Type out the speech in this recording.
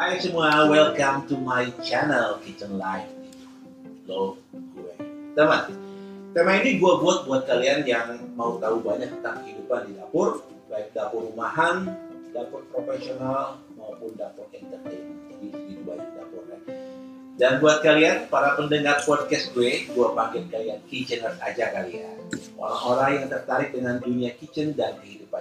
Hai semua, welcome to my channel Kitchen Life Lo gue. Teman, tema ini gue buat buat kalian yang mau tahu banyak tentang kehidupan di dapur Baik dapur rumahan, dapur profesional, maupun dapur entertainment. Jadi segitu banyak dapur ya dan buat kalian, para pendengar podcast gue, gue panggil kalian kitchener aja kalian. Orang-orang yang tertarik dengan dunia kitchen dan kehidupan